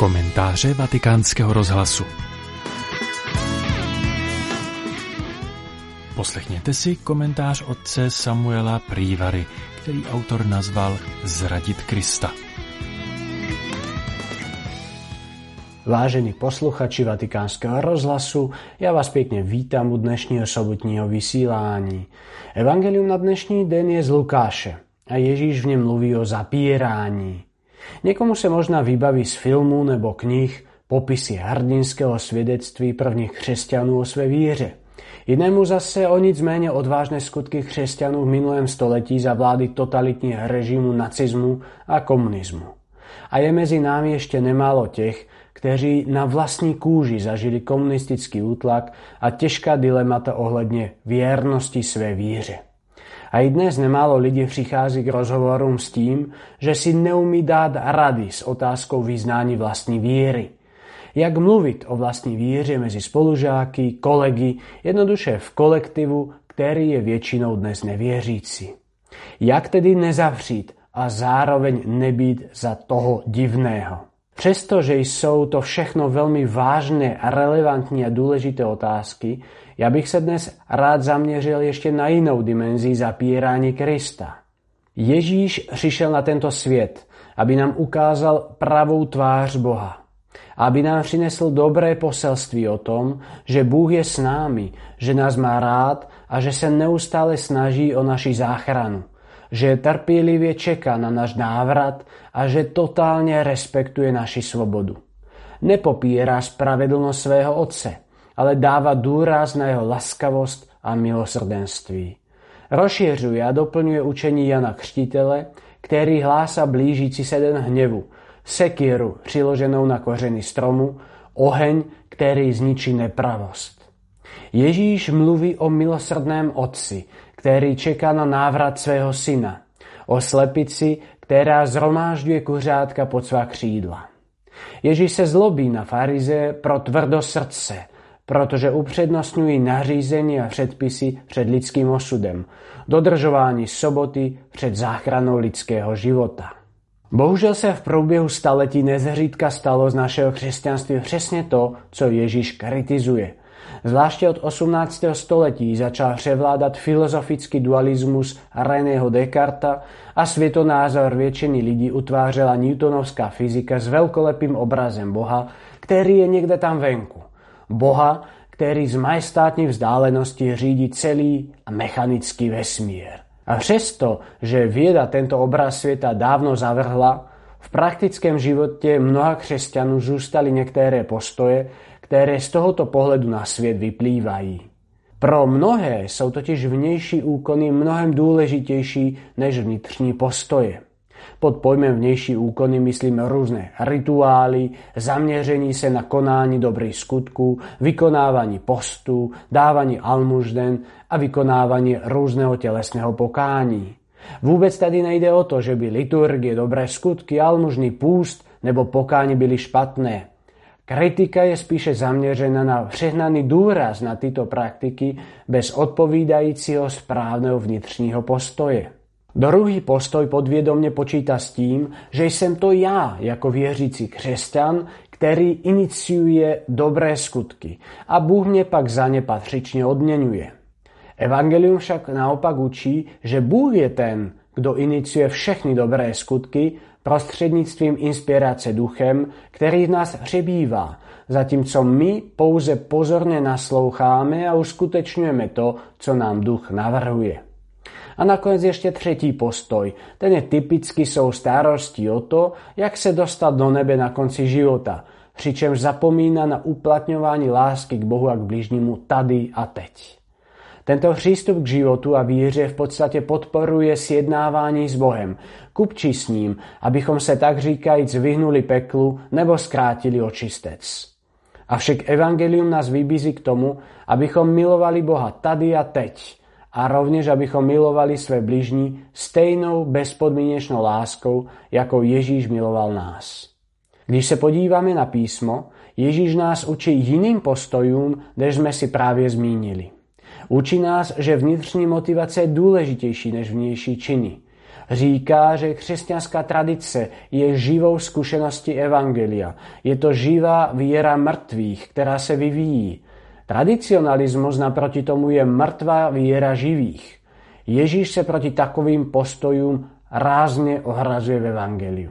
Komentáře vatikánského rozhlasu Poslechněte si komentář otce Samuela Prývary, který autor nazval Zradit Krista. Vážení posluchači Vatikánskeho rozhlasu, ja vás pekne vítam u dnešního sobotního vysílání. Evangelium na dnešní den je z Lukáše a Ježíš v něm mluví o zapírání. Niekomu sa možná vybaví z filmu nebo knih popisy hrdinského svedectví prvních křesťanů o své víře. Inému zase o nic méně odvážne skutky křesťanů v minulém století za vlády totalitních režimu nacizmu a komunizmu. A je mezi námi ešte nemálo těch, kteří na vlastní kůži zažili komunistický útlak a těžká dilemata ohledně věrnosti své víře. A i dnes nemálo lidí přichází k rozhovorům s tím, že si neumí dát rady s otázkou vyznání vlastní víry. Jak mluvit o vlastní víře mezi spolužáky, kolegy, jednoduše v kolektivu, který je většinou dnes nevěřící. Jak tedy nezavřít a zároveň nebýt za toho divného. Přestože jsou to všechno veľmi vážne, relevantní a dôležité otázky, ja bych sa dnes rád zaměřil ešte na inou dimenzii zapírání Krista. Ježíš přišel na tento svět, aby nám ukázal pravou tvář Boha. Aby nám přinesl dobré poselství o tom, že Bůh je s námi, že nás má rád a že se neustále snaží o naši záchranu že trpělivě čeká na náš návrat a že totálně respektuje naši svobodu. Nepopírá spravedlnost svého Otce, ale dáva důraz na jeho laskavost a milosrdenství. Rozšiřuje a doplňuje učení Jana Křtitele, který hlásá blížící se den hnevu, sekiru přiloženou na kořeny stromu, oheň, který zničí nepravost. Ježíš mluví o milosrdném Otci, který čeká na návrat svého syna. O slepici, která zhromážďuje kuřátka pod svá křídla. Ježíš se zlobí na farize pro tvrdo srdce, protože upřednostňují nařízení a předpisy před lidským osudem, dodržování soboty před záchranou lidského života. Bohužel se v průběhu staletí nezřídka stalo z našeho křesťanství přesně to, co Ježíš kritizuje – Zvláště od 18. století začal převládat filozofický dualismus Reného Descarta a světonázor většiny lidí utvářela newtonovská fyzika s velkolepým obrazem Boha, který je někde tam venku. Boha, který z majestátní vzdálenosti řídí celý mechanický vesmír. A přesto, že věda tento obraz světa dávno zavrhla, v praktickém životě mnoha křesťanů zůstaly některé postoje, ktoré z tohoto pohľadu na svet vyplývají. Pro mnohé sú totiž vnejší úkony mnohem dôležitejší než vnitřní postoje. Pod pojmem vnejší úkony myslím rôzne rituály, zaměření se na konání dobrých skutků, vykonávání postů, dávání almužden a vykonávanie rôzneho telesného pokání. Vôbec tady nejde o to, že by liturgie, dobré skutky, almužný púst nebo pokání byli špatné. Kritika je spíše zaměřena na přehnaný důraz na tyto praktiky bez odpovídajícího správného vnitřního postoje. Druhý postoj podvědomně počítá s tím, že jsem to já jako věřící křesťan, který iniciuje dobré skutky a Bůh mě pak za ně patřičně odměňuje. Evangelium však naopak učí, že Bůh je ten, kdo iniciuje všechny dobré skutky prostřednictvím inspirace duchem, který v nás přebývá, zatímco my pouze pozorně nasloucháme a uskutečňujeme to, co nám duch navrhuje. A nakonec ešte tretí postoj. Ten je typicky jsou starosti o to, jak se dostat do nebe na konci života, přičemž zapomína na uplatňování lásky k Bohu a k bližnímu tady a teď. Tento přístup k životu a víře v podstatě podporuje sjednávání s Bohem, kupčí s ním, abychom se tak říkajíc vyhnuli peklu nebo zkrátili očistec. Avšak Evangelium nás vybízí k tomu, abychom milovali Boha tady a teď a rovněž abychom milovali své bližní stejnou bezpodmínečnou láskou, jako Ježíš miloval nás. Když se podíváme na písmo, Ježíš nás učí jiným postojům, než jsme si právě zmínili. Učí nás, že vnitřní motivace je důležitější než vnější činy. Říká, že křesťanská tradice je živou zkušeností Evangelia. Je to živá víra mrtvých, která se vyvíjí. Tradicionalismus naproti tomu je mrtvá víra živých. Ježíš se proti takovým postojům rázně ohrazuje v Evangeliu.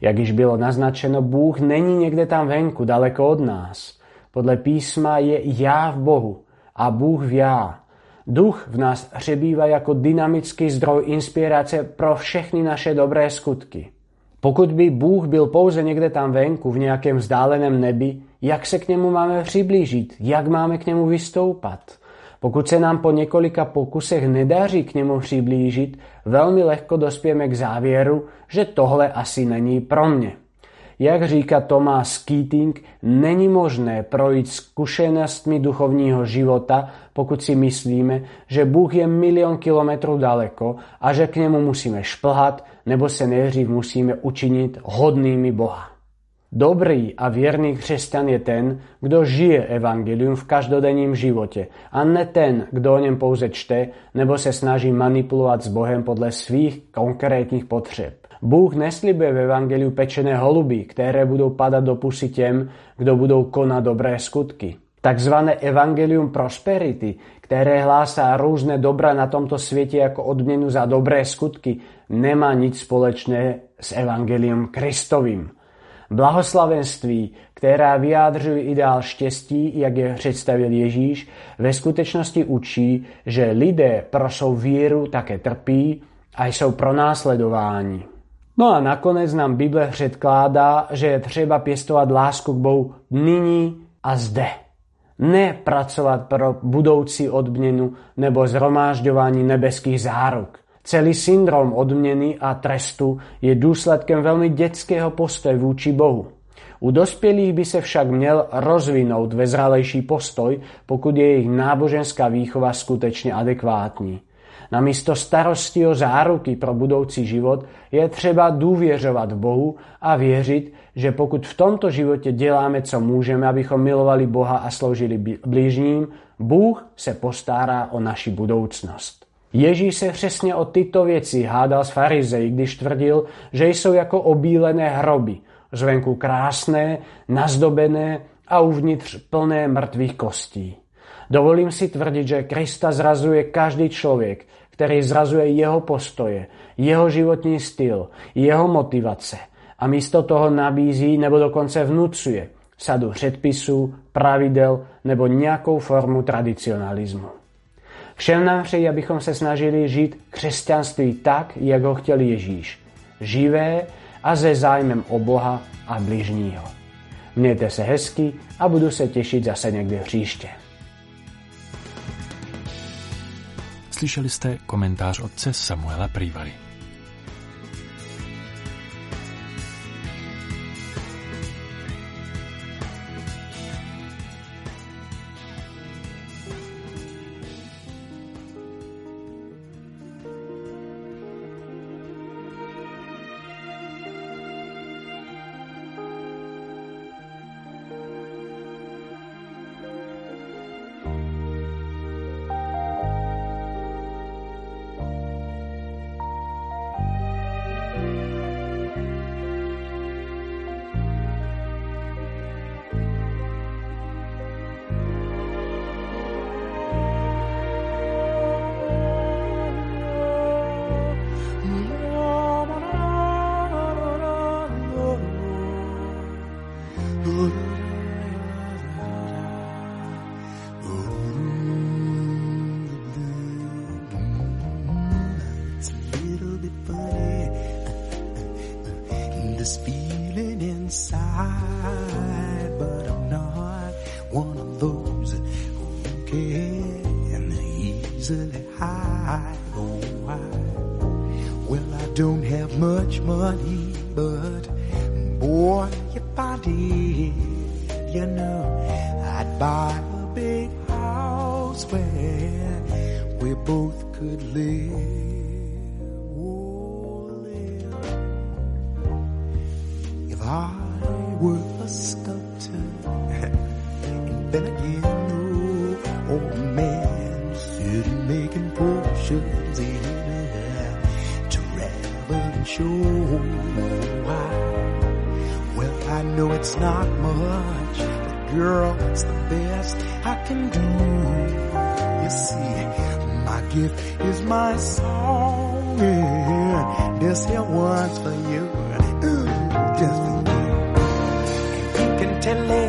Jak již bylo naznačeno, Bůh není někde tam venku, daleko od nás. Podle písma je já v Bohu a Bůh v. Duch v nás hřebívá jako dynamický zdroj inspirace pro všechny naše dobré skutky. Pokud by Bůh byl pouze někde tam venku, v nějakém vzdáleném nebi, jak se k němu máme přiblížit, jak máme k němu vystoupat. Pokud se nám po několika pokusech nedaří k němu přiblížit, velmi lehko dospějeme k závěru, že tohle asi není pro mě. Jak říká Thomas Keating, není možné projít zkušenostmi duchovního života, pokud si myslíme, že Bůh je milion kilometrů daleko a že k němu musíme šplhat, nebo se nejdřív musíme učinit hodnými Boha. Dobrý a věrný křesťan je ten, kdo žije evangelium v každodenním životě a ne ten, kdo o něm pouze čte nebo se snaží manipulovat s Bohem podle svých konkrétních potřeb. Bůh neslibuje v evangeliu pečené holuby, které budou padat do pusy těm, kdo budou konat dobré skutky. Takzvané evangelium prosperity, které hlásá různé dobra na tomto světě jako odměnu za dobré skutky, nemá nic společné s evangelium Kristovým. Blahoslavenství, která vyjádřují ideál štěstí, jak je představil Ježíš, ve skutečnosti učí, že lidé pro svou víru také trpí a jsou pronásledováni. No a nakonec nám Bible předkládá, že je třeba pěstovat lásku k Bohu nyní a zde. Ne pracovat pro budoucí odměnu nebo zhromážďování nebeských záruk. Celý syndrom odměny a trestu je důsledkem velmi dětského postoje vůči Bohu. U dospělých by se však měl rozvinout vezralejší postoj, pokud je jejich náboženská výchova skutečně adekvátní. Namísto starosti o záruky pro budoucí život je třeba důvěřovat Bohu a věřit, že pokud v tomto životě děláme, co můžeme, abychom milovali Boha a sloužili blížním, Bůh se postará o naši budoucnost. Ježíš se přesně o tyto věci hádal s farizeji, když tvrdil, že jsou jako obílené hroby, zvenku krásné, nazdobené a uvnitř plné mrtvých kostí. Dovolím si tvrdit, že Krista zrazuje každý člověk, který zrazuje jeho postoje, jeho životní styl, jeho motivace a místo toho nabízí nebo dokonce vnucuje sadu předpisů, pravidel nebo nějakou formu tradicionalismu. Všem nám přeji, abychom se snažili žít křesťanství tak, jak ho chtěl Ježíš. Živé a ze zájmem o Boha a bližního. Mějte se hezky a budu se těšit zase někdy příště. Slyšeli jste komentář otce Samuela Prývaly. easily hide. Oh, I, well, I don't have much money, but boy, if I did, you know, I'd buy a big house where we both could live. I were a sculptor, and then again, oh, oh man, sitting making portions in to wrap show. Well, I know it's not much, but girl, it's the best I can do. You see, my gift is my song, and this here one's for you, Ooh, just se